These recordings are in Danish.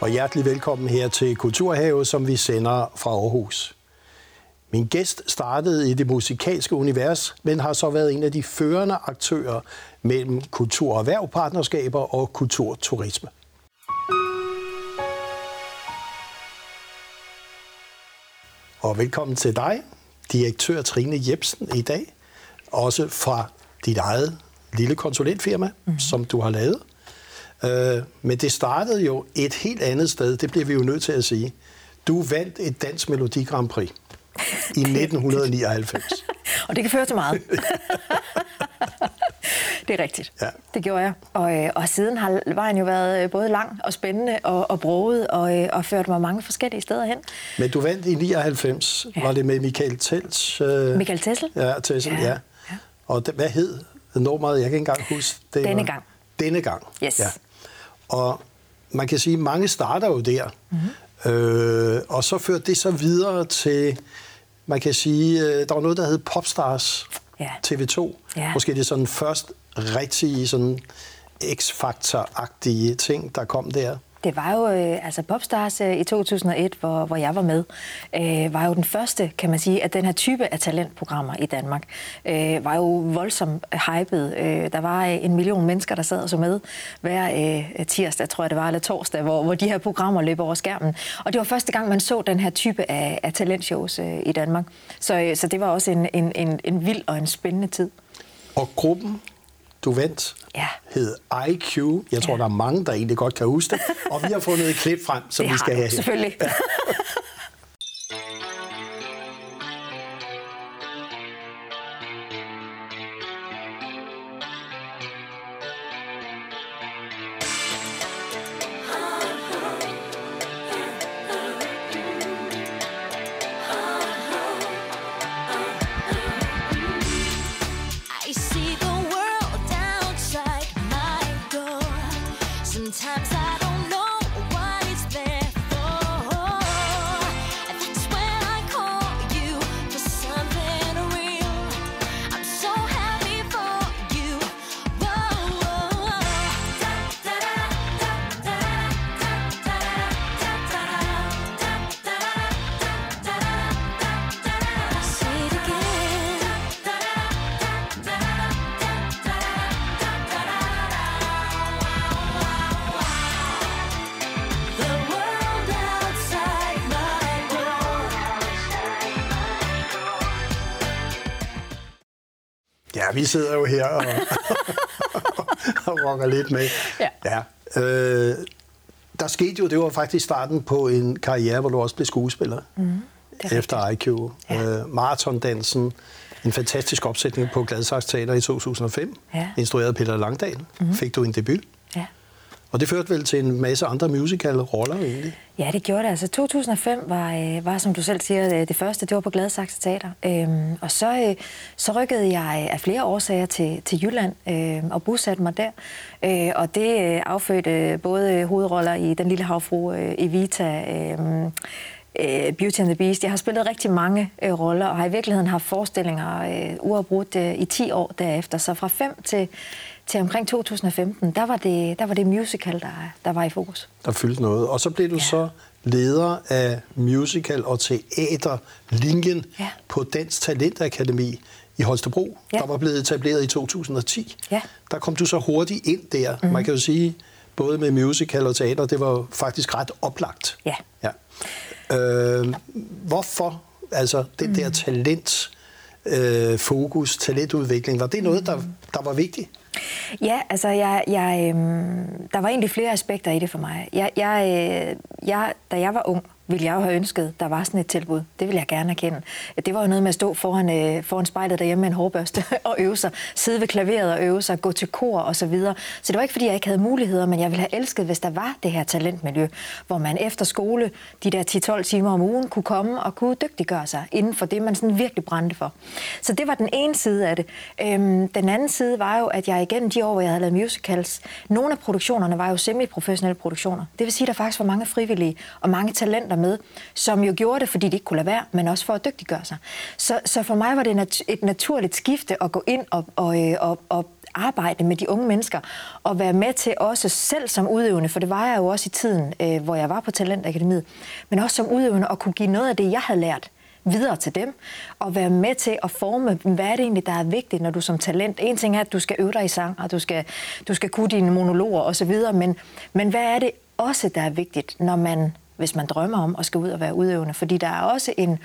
og hjertelig velkommen her til Kulturhave, som vi sender fra Aarhus. Min gæst startede i det musikalske univers, men har så været en af de førende aktører mellem kultur- og erhvervpartnerskaber og kulturturisme. Og velkommen til dig, direktør Trine Jebsen i dag, også fra dit eget lille konsulentfirma, mm. som du har lavet. Øh, men det startede jo et helt andet sted, det bliver vi jo nødt til at sige. Du vandt et Dansk Melodi Grand Prix i 1999. og det kan føre til meget. det er rigtigt. Ja. Det gjorde jeg. Og, øh, og siden har vejen jo været øh, både lang og spændende og, og broget og, øh, og ført mig mange forskellige steder hen. Men du vandt i 99. Ja. Var det med Michael Tels? Øh... Michael Tessel? Ja, Tessel, ja. ja. ja. Og det, hvad hed nummeret? Jeg kan ikke engang huske det. Denne gang. Denne gang. Yes. Ja. Og man kan sige, at mange starter jo der. Mm-hmm. Øh, og så førte det så videre til, man kan sige, øh, der var noget, der hed Popstars ja. TV2. Ja. Måske det sådan først rigtige sådan X-Factor-agtige ting, der kom der. Det var jo, øh, altså Popstars øh, i 2001, hvor, hvor jeg var med, øh, var jo den første, kan man sige, at den her type af talentprogrammer i Danmark øh, var jo voldsomt hypet. Øh, der var øh, en million mennesker, der sad og så med hver øh, tirsdag, tror jeg det var, eller torsdag, hvor, hvor de her programmer løb over skærmen. Og det var første gang, man så den her type af, af talentshows øh, i Danmark. Så, øh, så det var også en, en, en, en vild og en spændende tid. Og gruppen du vandt, ja. hed IQ. Jeg tror, ja. der er mange, der egentlig godt kan huske det. Og vi har fundet et klip frem, som det vi skal have her. selvfølgelig. Ja. Vi sidder jo her og, og rocker lidt med. Ja. ja. Øh, der skete jo, det var faktisk starten på en karriere, hvor du også blev skuespiller. Mm, efter IQ. Ja. Øh, Marathondansen, en fantastisk opsætning på Gladsaxe Teater i 2005, ja. instrueret af Peter Langdal. Mm. Fik du en debut. Og det førte vel til en masse andre musical-roller egentlig? Ja, det gjorde det. Altså 2005 var, øh, var som du selv siger, øh, det første. Det var på Gladsaxe Teater. Øhm, og så, øh, så rykkede jeg øh, af flere årsager til, til Jylland øh, og bosatte mig der. Øh, og det øh, affødte både hovedroller i Den Lille Havfru, øh, Evita, øh, øh, Beauty and the Beast. Jeg har spillet rigtig mange øh, roller, og har i virkeligheden haft forestillinger øh, uafbrudt øh, i 10 år derefter. Så fra 5 til til omkring 2015, der var det, der var det musical, der, der var i fokus. Der fyldte noget. Og så blev du ja. så leder af musical- og teaterlinjen ja. på Dansk Talentakademi i Holstebro, ja. der var blevet etableret i 2010. Ja. Der kom du så hurtigt ind der. Mm-hmm. Man kan jo sige, både med musical og teater, det var faktisk ret oplagt. Ja. ja. Øh, hvorfor altså det mm. der talent, øh, fokus, talentudvikling, var det noget, der, der var vigtigt? Ja, altså, jeg, jeg, øhm, der var egentlig flere aspekter i det for mig. Jeg, jeg, øh, jeg, da jeg var ung, ville jeg jo have ønsket, der var sådan et tilbud. Det vil jeg gerne erkende. Det var jo noget med at stå foran, øh, foran spejlet derhjemme med en hårbørste og øve sig, sidde ved klaveret og øve sig, gå til kor og så videre. Så det var ikke, fordi jeg ikke havde muligheder, men jeg ville have elsket, hvis der var det her talentmiljø, hvor man efter skole, de der 10-12 timer om ugen, kunne komme og kunne dygtiggøre sig inden for det, man sådan virkelig brændte for. Så det var den ene side af det. Øhm, den anden side var jo, at jeg igennem de år, hvor jeg havde lavet musicals, nogle af produktionerne var jo semi-professionelle produktioner. Det vil sige, at der faktisk var mange frivillige og mange talenter med, som jo gjorde det, fordi de ikke kunne lade være, men også for at dygtiggøre sig. Så, så for mig var det nat- et naturligt skifte at gå ind og, og, øh, og, og arbejde med de unge mennesker, og være med til også selv som udøvende, for det var jeg jo også i tiden, øh, hvor jeg var på Talentakademiet, men også som udøvende at kunne give noget af det, jeg havde lært, videre til dem, og være med til at forme, hvad er det egentlig, der er vigtigt, når du som talent... En ting er, at du skal øve dig i sang, og du skal, du skal kunne dine monologer osv., men, men hvad er det også, der er vigtigt, når man, hvis man drømmer om at skal ud og være udøvende? Fordi der er også en,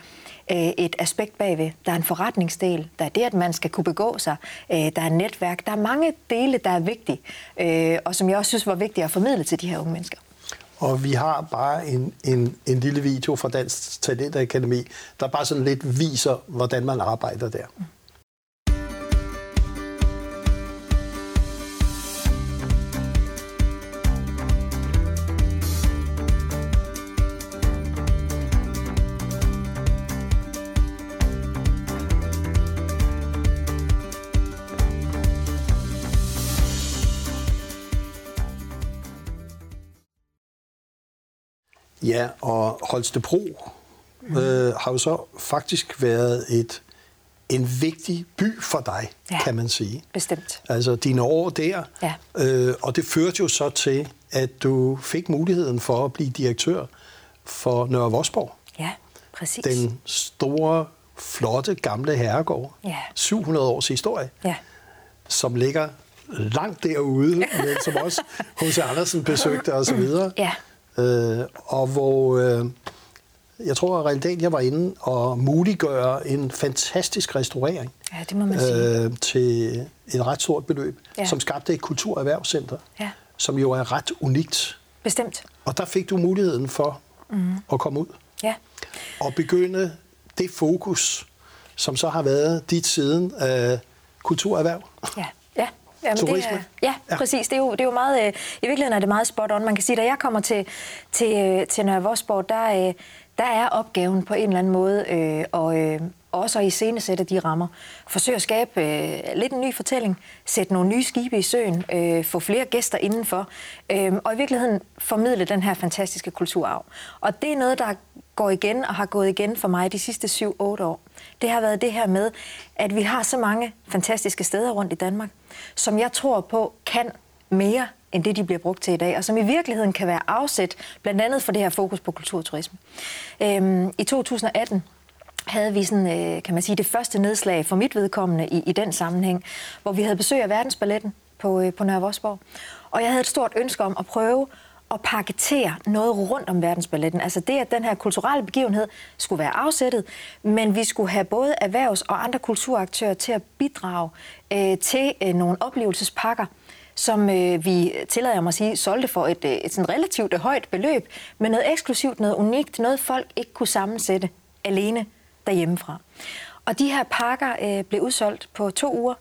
øh, et aspekt bagved. Der er en forretningsdel. Der er det, at man skal kunne begå sig. Øh, der er netværk. Der er mange dele, der er vigtige, øh, og som jeg også synes var vigtige at formidle til de her unge mennesker. Og vi har bare en, en, en lille video fra Dansk Talentakademi, der bare sådan lidt viser, hvordan man arbejder der. Ja, og Holstebro mm. øh, har jo så faktisk været et en vigtig by for dig, ja, kan man sige. bestemt. Altså dine år der. Ja. Øh, og det førte jo så til, at du fik muligheden for at blive direktør for Nørre Vosborg. Ja, præcis. Den store, flotte, gamle herregård. Ja. 700 års historie. Ja. Som ligger langt derude, men som også H.C. Andersen besøgte osv. Ja. Øh, og hvor øh, jeg tror, at Real jeg var inde og muliggøre en fantastisk restaurering ja, det må man sige. øh, til et ret stort beløb, Ja. som skabte et kulturerhvervscenter, Ja. som jo er ret unikt. Bestemt. Og der fik du muligheden for mm. at komme ud Ja. og begynde det fokus, som så har været dit siden af kulturerhverv. Ja. Ja. Jamen, Turisme? Det ja, Ja. præcis. Det er jo, det er jo meget, øh, I virkeligheden er det meget spot on. Man kan sige, da jeg kommer til, til, øh, til Nørre Vosborg, der, øh, der er opgaven på en eller anden måde, øh, og øh, også at iscenesætte de rammer. Forsøge at skabe øh, lidt en ny fortælling, sætte nogle nye skibe i søen, øh, få flere gæster indenfor, øh, og i virkeligheden formidle den her fantastiske kulturarv. Og det er noget, der går igen og har gået igen for mig de sidste 7-8 år. Det har været det her med, at vi har så mange fantastiske steder rundt i Danmark, som jeg tror på kan mere end det, de bliver brugt til i dag, og som i virkeligheden kan være afsæt, blandt andet for det her fokus på kulturturisme. Øhm, I 2018 havde vi sådan, øh, kan man sige, det første nedslag for mit vedkommende i, i den sammenhæng, hvor vi havde besøg af Verdensballetten på, øh, på Nørre Vosborg. Og jeg havde et stort ønske om at prøve at paketere noget rundt om verdensballetten. Altså det, at den her kulturelle begivenhed skulle være afsættet, men vi skulle have både erhvervs- og andre kulturaktører til at bidrage øh, til øh, nogle oplevelsespakker, som øh, vi, tillader mig at sige, solgte for et, øh, et sådan relativt højt beløb, men noget eksklusivt, noget unikt, noget folk ikke kunne sammensætte alene derhjemmefra. Og de her pakker øh, blev udsolgt på to uger.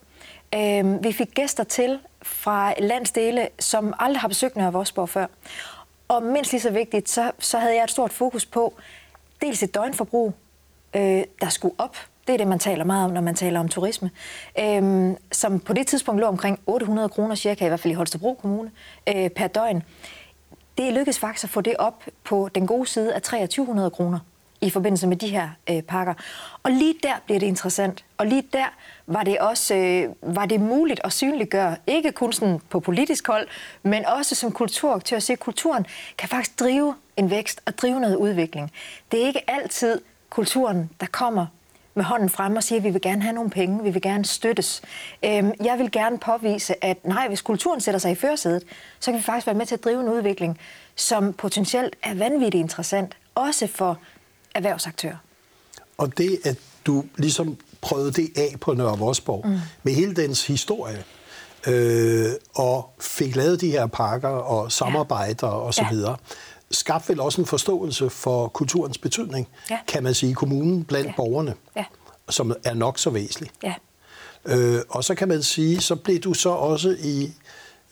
Øh, vi fik gæster til fra landsdele, som aldrig har besøgt Nørre Vosborg før. Og mindst lige så vigtigt, så, så havde jeg et stort fokus på dels et døgnforbrug, øh, der skulle op. Det er det, man taler meget om, når man taler om turisme. Øhm, som på det tidspunkt lå omkring 800 kroner cirka, i hvert fald i Holstebro Kommune, øh, per døgn. Det lykkedes faktisk at få det op på den gode side af 2300 kroner i forbindelse med de her øh, pakker. Og lige der bliver det interessant. Og lige der var det også øh, var det muligt at synliggøre, ikke kun sådan på politisk hold, men også som kulturaktør at se, at kulturen kan faktisk drive en vækst og drive noget udvikling. Det er ikke altid kulturen, der kommer med hånden frem og siger, at vi vil gerne have nogle penge, vi vil gerne støttes. Øhm, jeg vil gerne påvise, at nej, hvis kulturen sætter sig i førersædet, så kan vi faktisk være med til at drive en udvikling, som potentielt er vanvittigt interessant, også for erhvervsaktører. Og det, at du ligesom prøvede det af på Nørre Vosborg, mm. med hele dens historie, øh, og fik lavet de her pakker og samarbejder ja. og så Ja. videre, skabte vel også en forståelse for kulturens betydning, Ja. kan man sige, i kommunen blandt Ja. borgerne, Ja. som er nok så væsentlig. Ja. Øh, og så kan man sige, så blev du så også i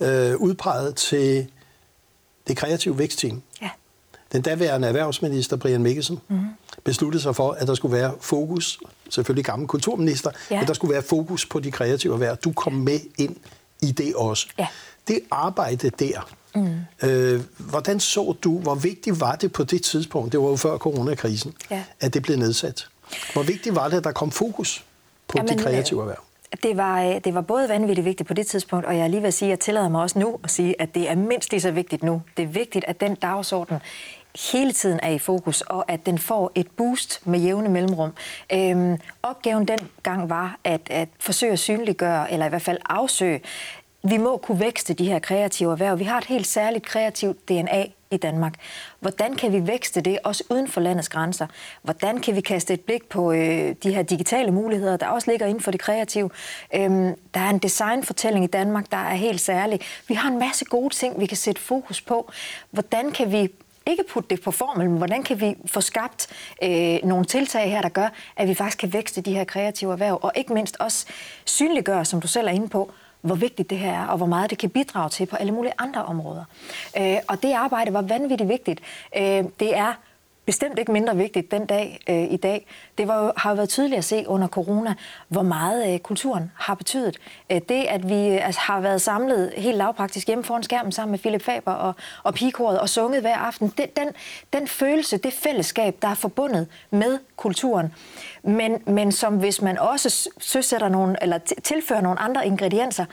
øh, udpeget til det kreative vækstteam. Ja. Den daværende erhvervsminister, Brian Mikkelsen, Mhm. mm-hmm. besluttede sig for, at der skulle være fokus, selvfølgelig gammel kulturminister, Ja. at der skulle være fokus på de kreative erhverv. Du kom med ind i det også. Ja. Det arbejde der, mm. øh, hvordan så du, hvor vigtigt var det på det tidspunkt, det var jo før coronakrisen, Ja. at det blev nedsat? Hvor vigtigt var det, at der kom fokus på Jamen, de kreative erhverv? Det var, øh, det var både vanvittigt vigtigt på det tidspunkt, og jeg er lige ved at sige, at jeg tillader mig også nu at sige, at det er mindst lige så vigtigt nu. Det er vigtigt, at den dagsorden hele tiden er i fokus, og at den får et boost med jævne mellemrum. Øhm, opgaven dengang var at, at forsøge at synliggøre, eller i hvert fald afsøge, vi må kunne vækste de her kreative erhverv. Vi har et helt særligt kreativt DNA i Danmark. Hvordan kan vi vækste det også uden for landets grænser? Hvordan kan vi kaste et blik på øh, de her digitale muligheder, der også ligger inden for det kreative? Øhm, der er en designfortælling i Danmark, der er helt særlig. Vi har en masse gode ting, vi kan sætte fokus på. Hvordan kan vi ikke putte det på formel, men hvordan kan vi få skabt øh, nogle tiltag her, der gør, at vi faktisk kan vækste de her kreative erhverv, og ikke mindst også synliggøre, som du selv er inde på, hvor vigtigt det her er, og hvor meget det kan bidrage til på alle mulige andre områder. Øh, og det arbejde var vanvittigt vigtigt. Øh, det er bestemt ikke mindre vigtigt den dag øh, i dag. Det var jo, har jo været tydeligt at se under corona, hvor meget øh, kulturen har betydet. Øh, det, at vi øh, altså, har været samlet helt lavpraktisk hjemme foran skærmen sammen med Philip Faber og, og pigekoret og sunget hver aften, det, den, den følelse, det fællesskab, der er forbundet med kulturen, men, men som hvis man også søsætter nogle, eller tilfører nogle andre ingredienser,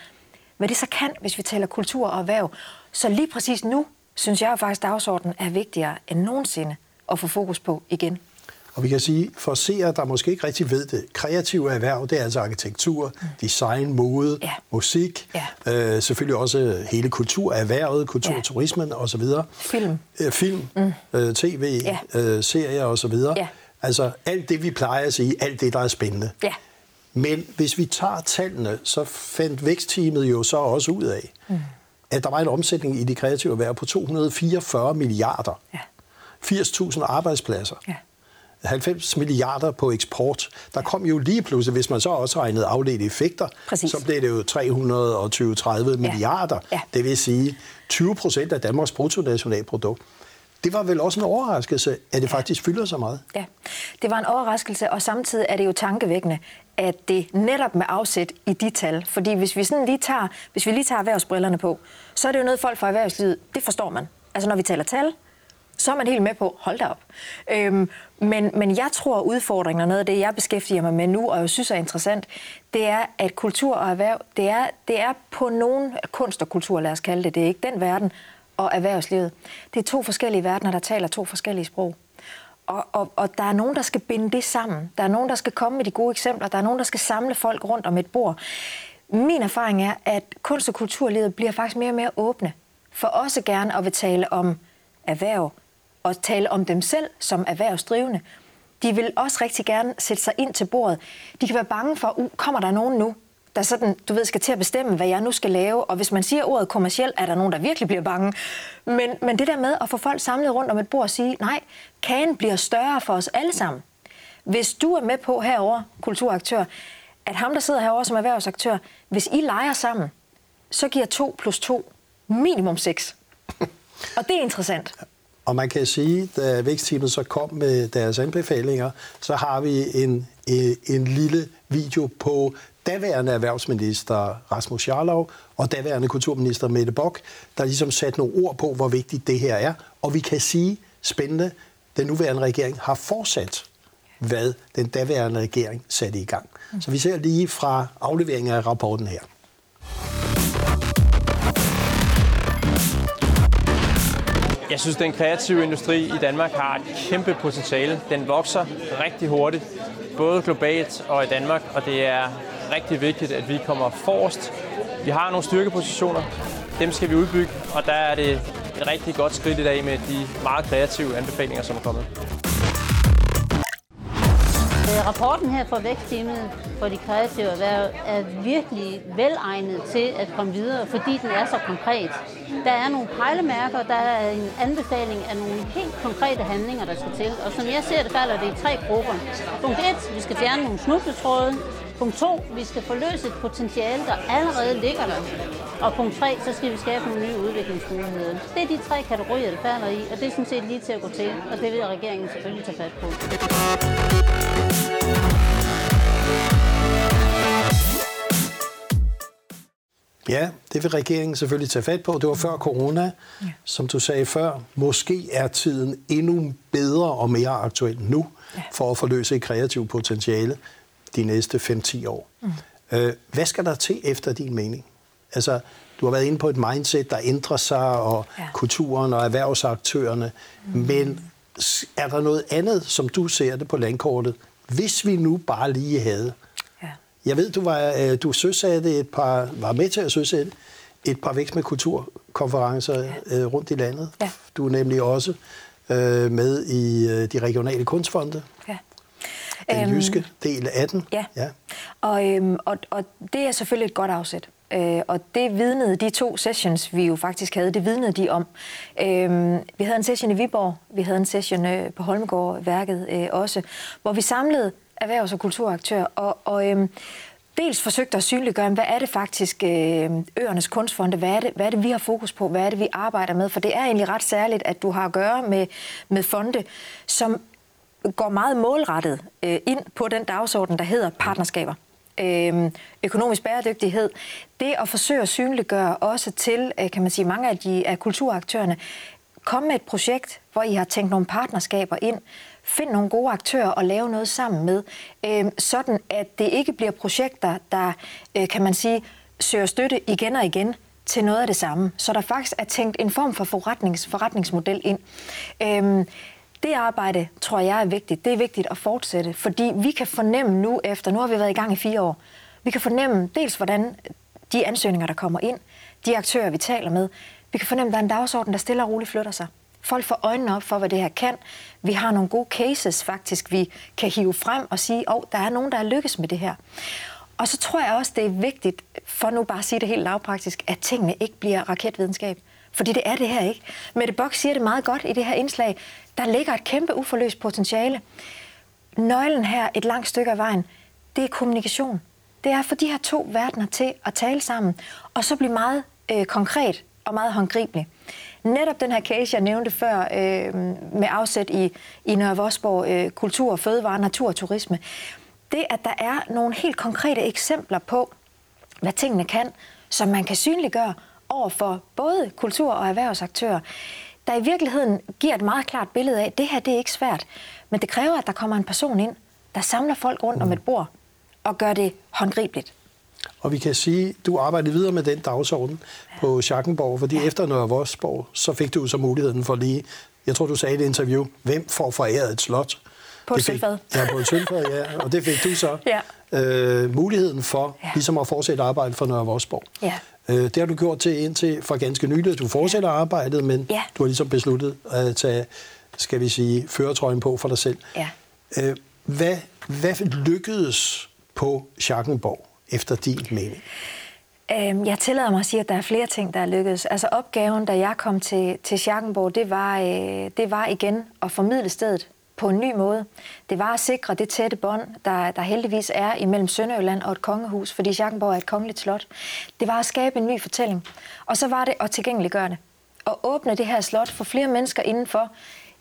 hvad det så kan, hvis vi taler kultur og erhverv. Så lige præcis nu, synes jeg faktisk, at dagsordenen er vigtigere end nogensinde at få fokus på igen. Og vi kan sige, for seere, der måske ikke rigtig ved det, kreative erhverv, det er altså arkitektur, mm. design, mode, ja. musik, ja. Øh, selvfølgelig også hele kulturerhvervet, kulturturismen ja. osv. Film. Øh, film, mm. øh, tv, ja. øh, serier osv. Ja. Altså alt det, vi plejer at sige, alt det, der er spændende. Ja. Men hvis vi tager tallene, så fandt vækstteamet jo så også ud af, mm. at der var en omsætning i de kreative erhverv på 244 milliarder. Ja. 80.000 arbejdspladser. Ja. 90 milliarder på eksport. Der kom jo lige pludselig, hvis man så også regnede afledte effekter, Præcis. så blev det jo 320-30 ja. milliarder. Ja. Det vil sige 20 procent af Danmarks bruttonationalprodukt. Det var vel også en overraskelse, at det faktisk fylder så meget? Ja, det var en overraskelse, og samtidig er det jo tankevækkende, at det netop med afsæt i de tal, fordi hvis vi, sådan lige tager, hvis vi lige tager erhvervsbrillerne på, så er det jo noget, folk fra erhvervslivet, det forstår man. Altså når vi taler tal, så er man helt med på, hold da op. Øhm, men, men jeg tror, at udfordringen og noget af det, jeg beskæftiger mig med nu, og jeg synes er interessant, det er, at kultur og erhverv, det er, det er på nogen kunst og kultur, lad os kalde det, det er ikke den verden, og erhvervslivet. Det er to forskellige verdener, der taler to forskellige sprog. Og, og, og der er nogen, der skal binde det sammen. Der er nogen, der skal komme med de gode eksempler. Der er nogen, der skal samle folk rundt om et bord. Min erfaring er, at kunst- og kulturlivet bliver faktisk mere og mere åbne. For også gerne at vil tale om erhverv, og tale om dem selv som erhvervsdrivende. De vil også rigtig gerne sætte sig ind til bordet. De kan være bange for, uh, kommer der nogen nu, der sådan, du ved, skal til at bestemme, hvad jeg nu skal lave. Og hvis man siger ordet kommerciel, er der nogen, der virkelig bliver bange. Men, men det der med at få folk samlet rundt om et bord og sige, nej, kagen bliver større for os alle sammen. Hvis du er med på herover kulturaktør, at ham, der sidder herover som erhvervsaktør, hvis I leger sammen, så giver 2 plus 2 minimum 6. Og det er interessant. Og man kan sige, da vækstteamet så kom med deres anbefalinger, så har vi en, en, en lille video på daværende erhvervsminister Rasmus Jarlov og daværende kulturminister Mette Bock, der ligesom satte nogle ord på, hvor vigtigt det her er. Og vi kan sige, spændende, den nuværende regering har fortsat, hvad den daværende regering satte i gang. Så vi ser lige fra afleveringen af rapporten her. Jeg synes, den kreative industri i Danmark har et kæmpe potentiale. Den vokser rigtig hurtigt, både globalt og i Danmark, og det er rigtig vigtigt, at vi kommer forrest. Vi har nogle styrkepositioner, dem skal vi udbygge, og der er det et rigtig godt skridt i dag med de meget kreative anbefalinger, som er kommet. Øh, rapporten her fra Vækstteamet for de kreative erhverv er virkelig velegnet til at komme videre, fordi den er så konkret. Der er nogle pejlemærker, der er en anbefaling af nogle helt konkrete handlinger, der skal til. Og som jeg ser det, falder det i tre grupper. Punkt 1, vi skal fjerne nogle snubletråde. Punkt 2, vi skal forløse et potentiale, der allerede ligger der. Og punkt 3, så skal vi skabe nogle nye udviklingsmuligheder. Det er de tre kategorier, det falder i, og det er sådan set lige til at gå til, og det vil regeringen selvfølgelig tage fat på. Ja, det vil regeringen selvfølgelig tage fat på. Det var før corona, ja. som du sagde før. Måske er tiden endnu bedre og mere aktuel nu, ja. for at forløse et kreativt potentiale de næste 5-10 år. Mm. Øh, hvad skal der til efter din mening? Altså, du har været inde på et mindset, der ændrer sig, og ja. kulturen og erhvervsaktørerne. Mm. Men er der noget andet, som du ser det på landkortet, hvis vi nu bare lige havde? Jeg ved, du var øh, du søsatte et par, var med til at søsætte et par vækst med kulturkonferencer ja. øh, rundt i landet. Ja. Du er nemlig også øh, med i øh, de regionale kunstfonde. Ja. Den øhm, jyske del af den. Ja, ja. Og, øhm, og, og det er selvfølgelig et godt afsæt. Øh, og det vidnede de to sessions, vi jo faktisk havde, det vidnede de om. Øh, vi havde en session i Viborg, vi havde en session øh, på Holmegård-værket øh, også, hvor vi samlede erhvervs- og kulturaktør, og, og øhm, dels forsøgte at synliggøre, hvad er det faktisk øh, øernes kunstfonde, hvad er, det, hvad er det, vi har fokus på, hvad er det, vi arbejder med, for det er egentlig ret særligt, at du har at gøre med, med fonde, som går meget målrettet øh, ind på den dagsorden, der hedder partnerskaber. Øh, økonomisk bæredygtighed, det at forsøge at synliggøre også til, øh, kan man sige, mange af, de, af kulturaktørerne, komme med et projekt, hvor I har tænkt nogle partnerskaber ind, find nogle gode aktører og lave noget sammen med, øh, sådan at det ikke bliver projekter, der, øh, kan man sige, søger støtte igen og igen til noget af det samme. Så der faktisk er tænkt en form for forretnings, forretningsmodel ind. Øh, det arbejde tror jeg er vigtigt. Det er vigtigt at fortsætte, fordi vi kan fornemme nu efter, nu har vi været i gang i fire år, vi kan fornemme dels, hvordan de ansøgninger, der kommer ind, de aktører, vi taler med, vi kan fornemme, at der er en dagsorden, der stille og roligt flytter sig. Folk får øjnene op for, hvad det her kan. Vi har nogle gode cases faktisk, vi kan hive frem og sige, at oh, der er nogen, der er lykkes med det her. Og så tror jeg også, det er vigtigt, for nu bare at sige det helt lavpraktisk, at tingene ikke bliver raketvidenskab. Fordi det er det her ikke. Mette Bock siger det meget godt i det her indslag. Der ligger et kæmpe uforløst potentiale. Nøglen her et langt stykke af vejen, det er kommunikation. Det er for de her to verdener til at tale sammen, og så blive meget øh, konkret og meget håndgribelig. Netop den her case, jeg nævnte før, øh, med afsæt i, i Nørre Vosborg, øh, kultur, fødevare, natur og turisme, det at der er nogle helt konkrete eksempler på, hvad tingene kan, som man kan synliggøre over for både kultur- og erhvervsaktører, der i virkeligheden giver et meget klart billede af, at det her det er ikke svært, men det kræver, at der kommer en person ind, der samler folk rundt om et bord og gør det håndgribeligt. Og vi kan sige, at du arbejdede videre med den dagsorden ja. på Schackenborg, fordi ja. efter Nørre Vosborg, så fik du så muligheden for lige, jeg tror du sagde i et interview, hvem får foræret et slot? På et sølvfad. Ja, på et sølvfad, ja. Og det fik du så ja. øh, muligheden for, ja. ligesom at fortsætte arbejde for Nørre Vosborg. Ja. Øh, det har du gjort til indtil for ganske nylig. Du fortsætter arbejdet, men ja. du har ligesom besluttet at tage, skal vi sige, føretrøjen på for dig selv. Ja. Øh, hvad, hvad lykkedes på Schackenborg efter din mening? Øhm, jeg tillader mig at sige, at der er flere ting, der er lykkedes. Altså opgaven, da jeg kom til, til Schackenborg, det var, øh, det var igen at formidle stedet på en ny måde. Det var at sikre det tætte bånd, der, der heldigvis er imellem Sønderjylland og et kongehus, fordi Schackenborg er et kongeligt slot. Det var at skabe en ny fortælling. Og så var det at tilgængeliggøre det. Og åbne det her slot for flere mennesker indenfor.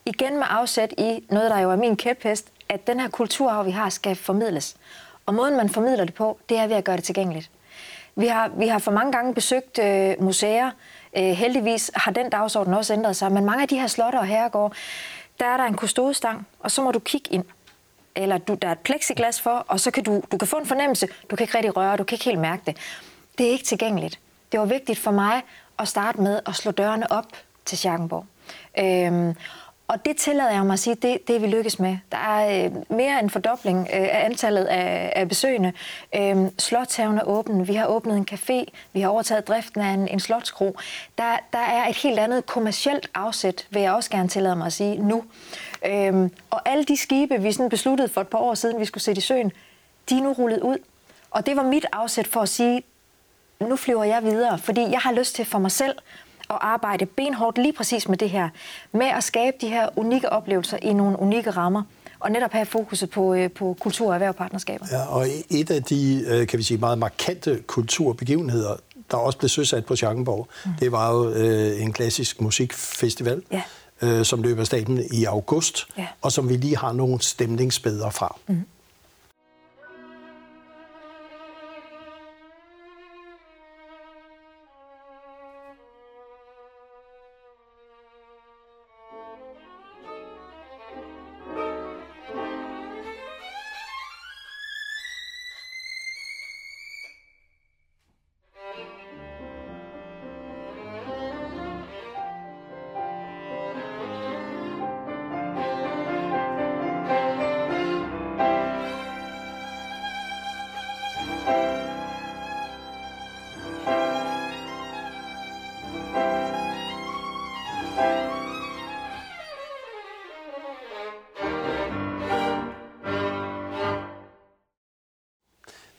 Igen med afsæt i noget, der jo er min kæphest, at den her kulturarv, vi har, skal formidles. Og måden, man formidler det på, det er ved at gøre det tilgængeligt. Vi har, vi har for mange gange besøgt øh, museer. Øh, heldigvis har den dagsorden også ændret sig, men mange af de her slotter og herregårde, der er der en kustodestang, og så må du kigge ind. Eller du, der er et plexiglas for, og så kan du, du kan få en fornemmelse. Du kan ikke rigtig røre, du kan ikke helt mærke det. Det er ikke tilgængeligt. Det var vigtigt for mig at starte med at slå dørene op til Schackenborg. Øhm, og det tillader jeg mig at sige, det, det vi lykkes med. Der er øh, mere end fordobling øh, af antallet af, af besøgende. Øh, Slotshaven er åben. Vi har åbnet en café. Vi har overtaget driften af en, en slotskro. Der, der er et helt andet kommercielt afsæt, vil jeg også gerne tillade mig at sige, nu. Øh, og alle de skibe, vi sådan besluttede for et par år siden, vi skulle sætte i søen, de er nu rullet ud. Og det var mit afsæt for at sige, nu flyver jeg videre, fordi jeg har lyst til for mig selv at arbejde benhårdt lige præcis med det her, med at skabe de her unikke oplevelser i nogle unikke rammer, og netop have fokuset på, øh, på kultur- og erhvervpartnerskaber. Ja, og et af de, øh, kan vi sige, meget markante kulturbegivenheder, der også blev søsat på Schackenborg, mm. det var jo øh, en klassisk musikfestival, ja. øh, som løber staten i august, ja. og som vi lige har nogle stemningsbedre fra. Mm.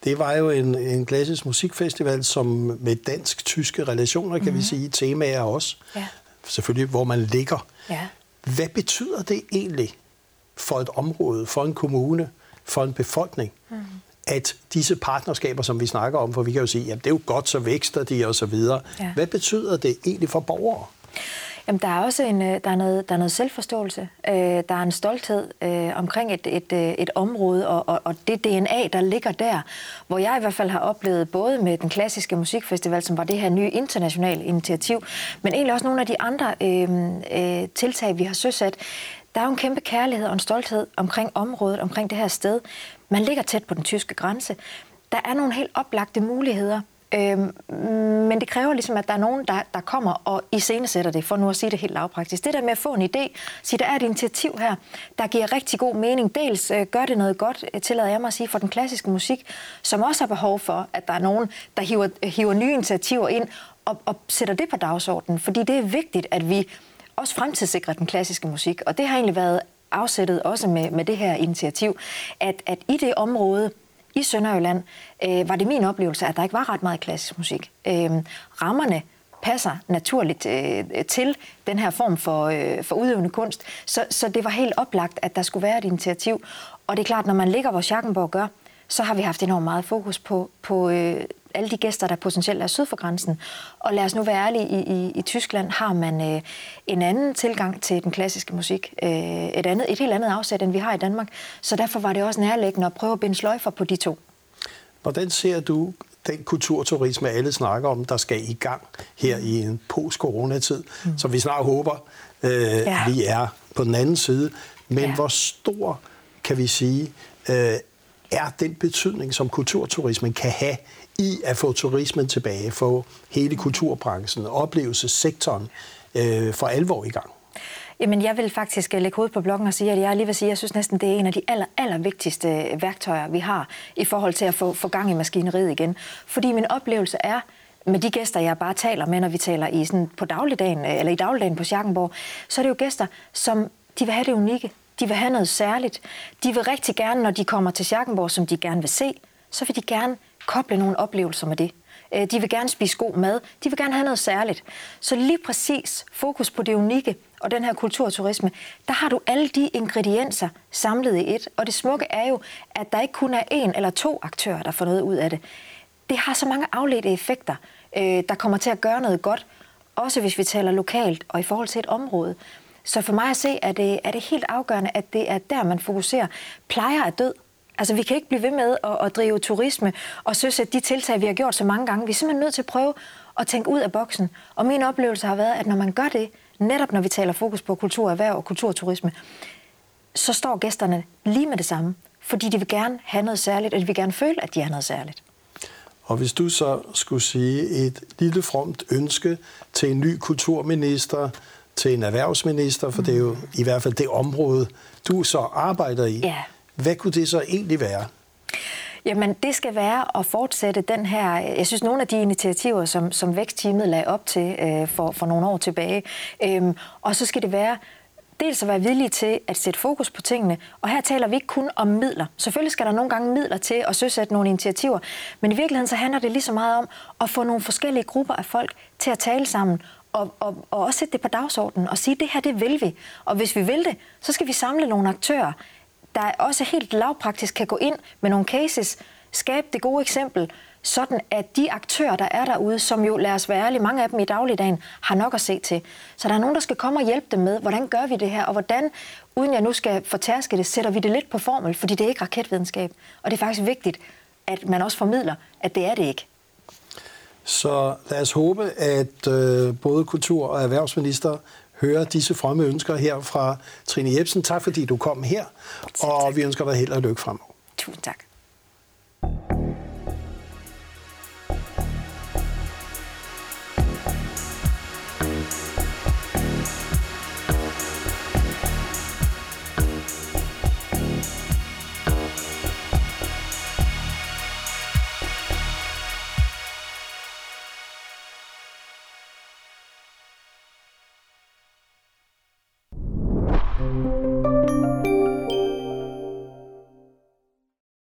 Det var jo en, en klassisk musikfestival, som med dansk-tyske relationer, kan mm-hmm. vi sige, temaer også. Ja. Selvfølgelig, hvor man ligger. Ja. Hvad betyder det egentlig for et område, for en kommune, for en befolkning, mm. at disse partnerskaber, som vi snakker om, for vi kan jo sige, at det er jo godt, så vækster de og så videre. Ja. Hvad betyder det egentlig for borgere? Jamen, der er også en, øh, der er noget, der er noget selvforståelse. Øh, der er en stolthed øh, omkring et, et, øh, et område, og, og, og det DNA, der ligger der, hvor jeg i hvert fald har oplevet, både med den klassiske musikfestival, som var det her nye internationale initiativ, men egentlig også nogle af de andre øh, øh, tiltag, vi har søsat. Der er jo en kæmpe kærlighed og en stolthed omkring området, omkring det her sted. Man ligger tæt på den tyske grænse. Der er nogle helt oplagte muligheder Øhm, men det kræver ligesom, at der er nogen, der, der kommer og iscenesætter det, for nu at sige det helt lavpraktisk. Det der med at få en idé, sige, der er et initiativ her, der giver rigtig god mening. Dels øh, gør det noget godt, øh, tillader jeg mig at sige, for den klassiske musik, som også har behov for, at der er nogen, der hiver, hiver nye initiativer ind og, og sætter det på dagsordenen. Fordi det er vigtigt, at vi også fremtidssikrer den klassiske musik. Og det har egentlig været afsættet også med, med det her initiativ, at, at i det område, i Sønderjylland øh, var det min oplevelse, at der ikke var ret meget klassisk musik. Øh, rammerne passer naturligt øh, til den her form for, øh, for udøvende kunst, så, så det var helt oplagt, at der skulle være et initiativ. Og det er klart, når man ligger, hvor Schackenborg gør, så har vi haft enormt meget fokus på, på øh, alle de gæster, der potentielt er syd for grænsen. Og lad os nu være ærlige, i, i, i Tyskland har man øh, en anden tilgang til den klassiske musik. Øh, et, andet, et helt andet afsæt, end vi har i Danmark. Så derfor var det også nærliggende at prøve at binde sløjfer på de to. Hvordan ser du den kulturturisme, alle snakker om, der skal i gang her i en post-coronatid, mm. som vi snart håber, øh, ja. vi er på den anden side. Men ja. hvor stor, kan vi sige, øh, er den betydning, som kulturturismen kan have i at få turismen tilbage, få hele kulturbranchen, oplevelsessektoren øh, for alvor i gang? Jamen, jeg vil faktisk øh, lægge hovedet på blokken og sige, at jeg lige vil sige, at jeg synes næsten, det er en af de aller, aller vigtigste øh, værktøjer, vi har i forhold til at få, få gang i maskineriet igen. Fordi min oplevelse er, med de gæster, jeg bare taler med, når vi taler i sådan på dagligdagen, øh, eller i dagligdagen på Schackenborg, så er det jo gæster, som de vil have det unikke. De vil have noget særligt. De vil rigtig gerne, når de kommer til Schackenborg, som de gerne vil se, så vil de gerne koble nogle oplevelser med det. Øh, de vil gerne spise god mad. De vil gerne have noget særligt. Så lige præcis fokus på det unikke og den her kulturturisme, der har du alle de ingredienser samlet i et. Og det smukke er jo, at der ikke kun er en eller to aktører, der får noget ud af det. Det har så mange afledte effekter, øh, der kommer til at gøre noget godt, også hvis vi taler lokalt og i forhold til et område. Så for mig at se, er det, er det helt afgørende, at det er der, man fokuserer. Plejer er død. Altså, vi kan ikke blive ved med at, at drive turisme og synes, at de tiltag, vi har gjort så mange gange, vi er simpelthen nødt til at prøve at tænke ud af boksen. Og min oplevelse har været, at når man gør det, netop når vi taler fokus på kulturerhverv og kulturturisme, så står gæsterne lige med det samme, fordi de vil gerne have noget særligt, og de vil gerne føle, at de har noget særligt. Og hvis du så skulle sige et lille fromt ønske til en ny kulturminister, til en erhvervsminister, for mm. det er jo i hvert fald det område, du så arbejder i. Ja. Hvad kunne det så egentlig være? Jamen, det skal være at fortsætte den her... Jeg synes, nogle af de initiativer, som, som Vækstteamet lagde op til øh, for, for nogle år tilbage, øh, og så skal det være dels at være villige til at sætte fokus på tingene, og her taler vi ikke kun om midler. Selvfølgelig skal der nogle gange midler til at søsætte nogle initiativer, men i virkeligheden så handler det lige så meget om at få nogle forskellige grupper af folk til at tale sammen, og, og, og også sætte det på dagsordenen og sige, at det her, det vil vi. Og hvis vi vil det, så skal vi samle nogle aktører, der også helt lavpraktisk kan gå ind med nogle cases, skabe det gode eksempel, sådan at de aktører, der er derude, som jo, lad os være ærlige, mange af dem i dagligdagen, har nok at se til. Så der er nogen, der skal komme og hjælpe dem med, hvordan gør vi det her, og hvordan, uden jeg nu skal fortærske det, sætter vi det lidt på formel, fordi det er ikke raketvidenskab. Og det er faktisk vigtigt, at man også formidler, at det er det ikke. Så lad os håbe, at øh, både kultur- og erhvervsminister hører disse fromme ønsker her fra Trine Jebsen. Tak fordi du kom her, og vi ønsker dig held og lykke fremover. Tusind tak.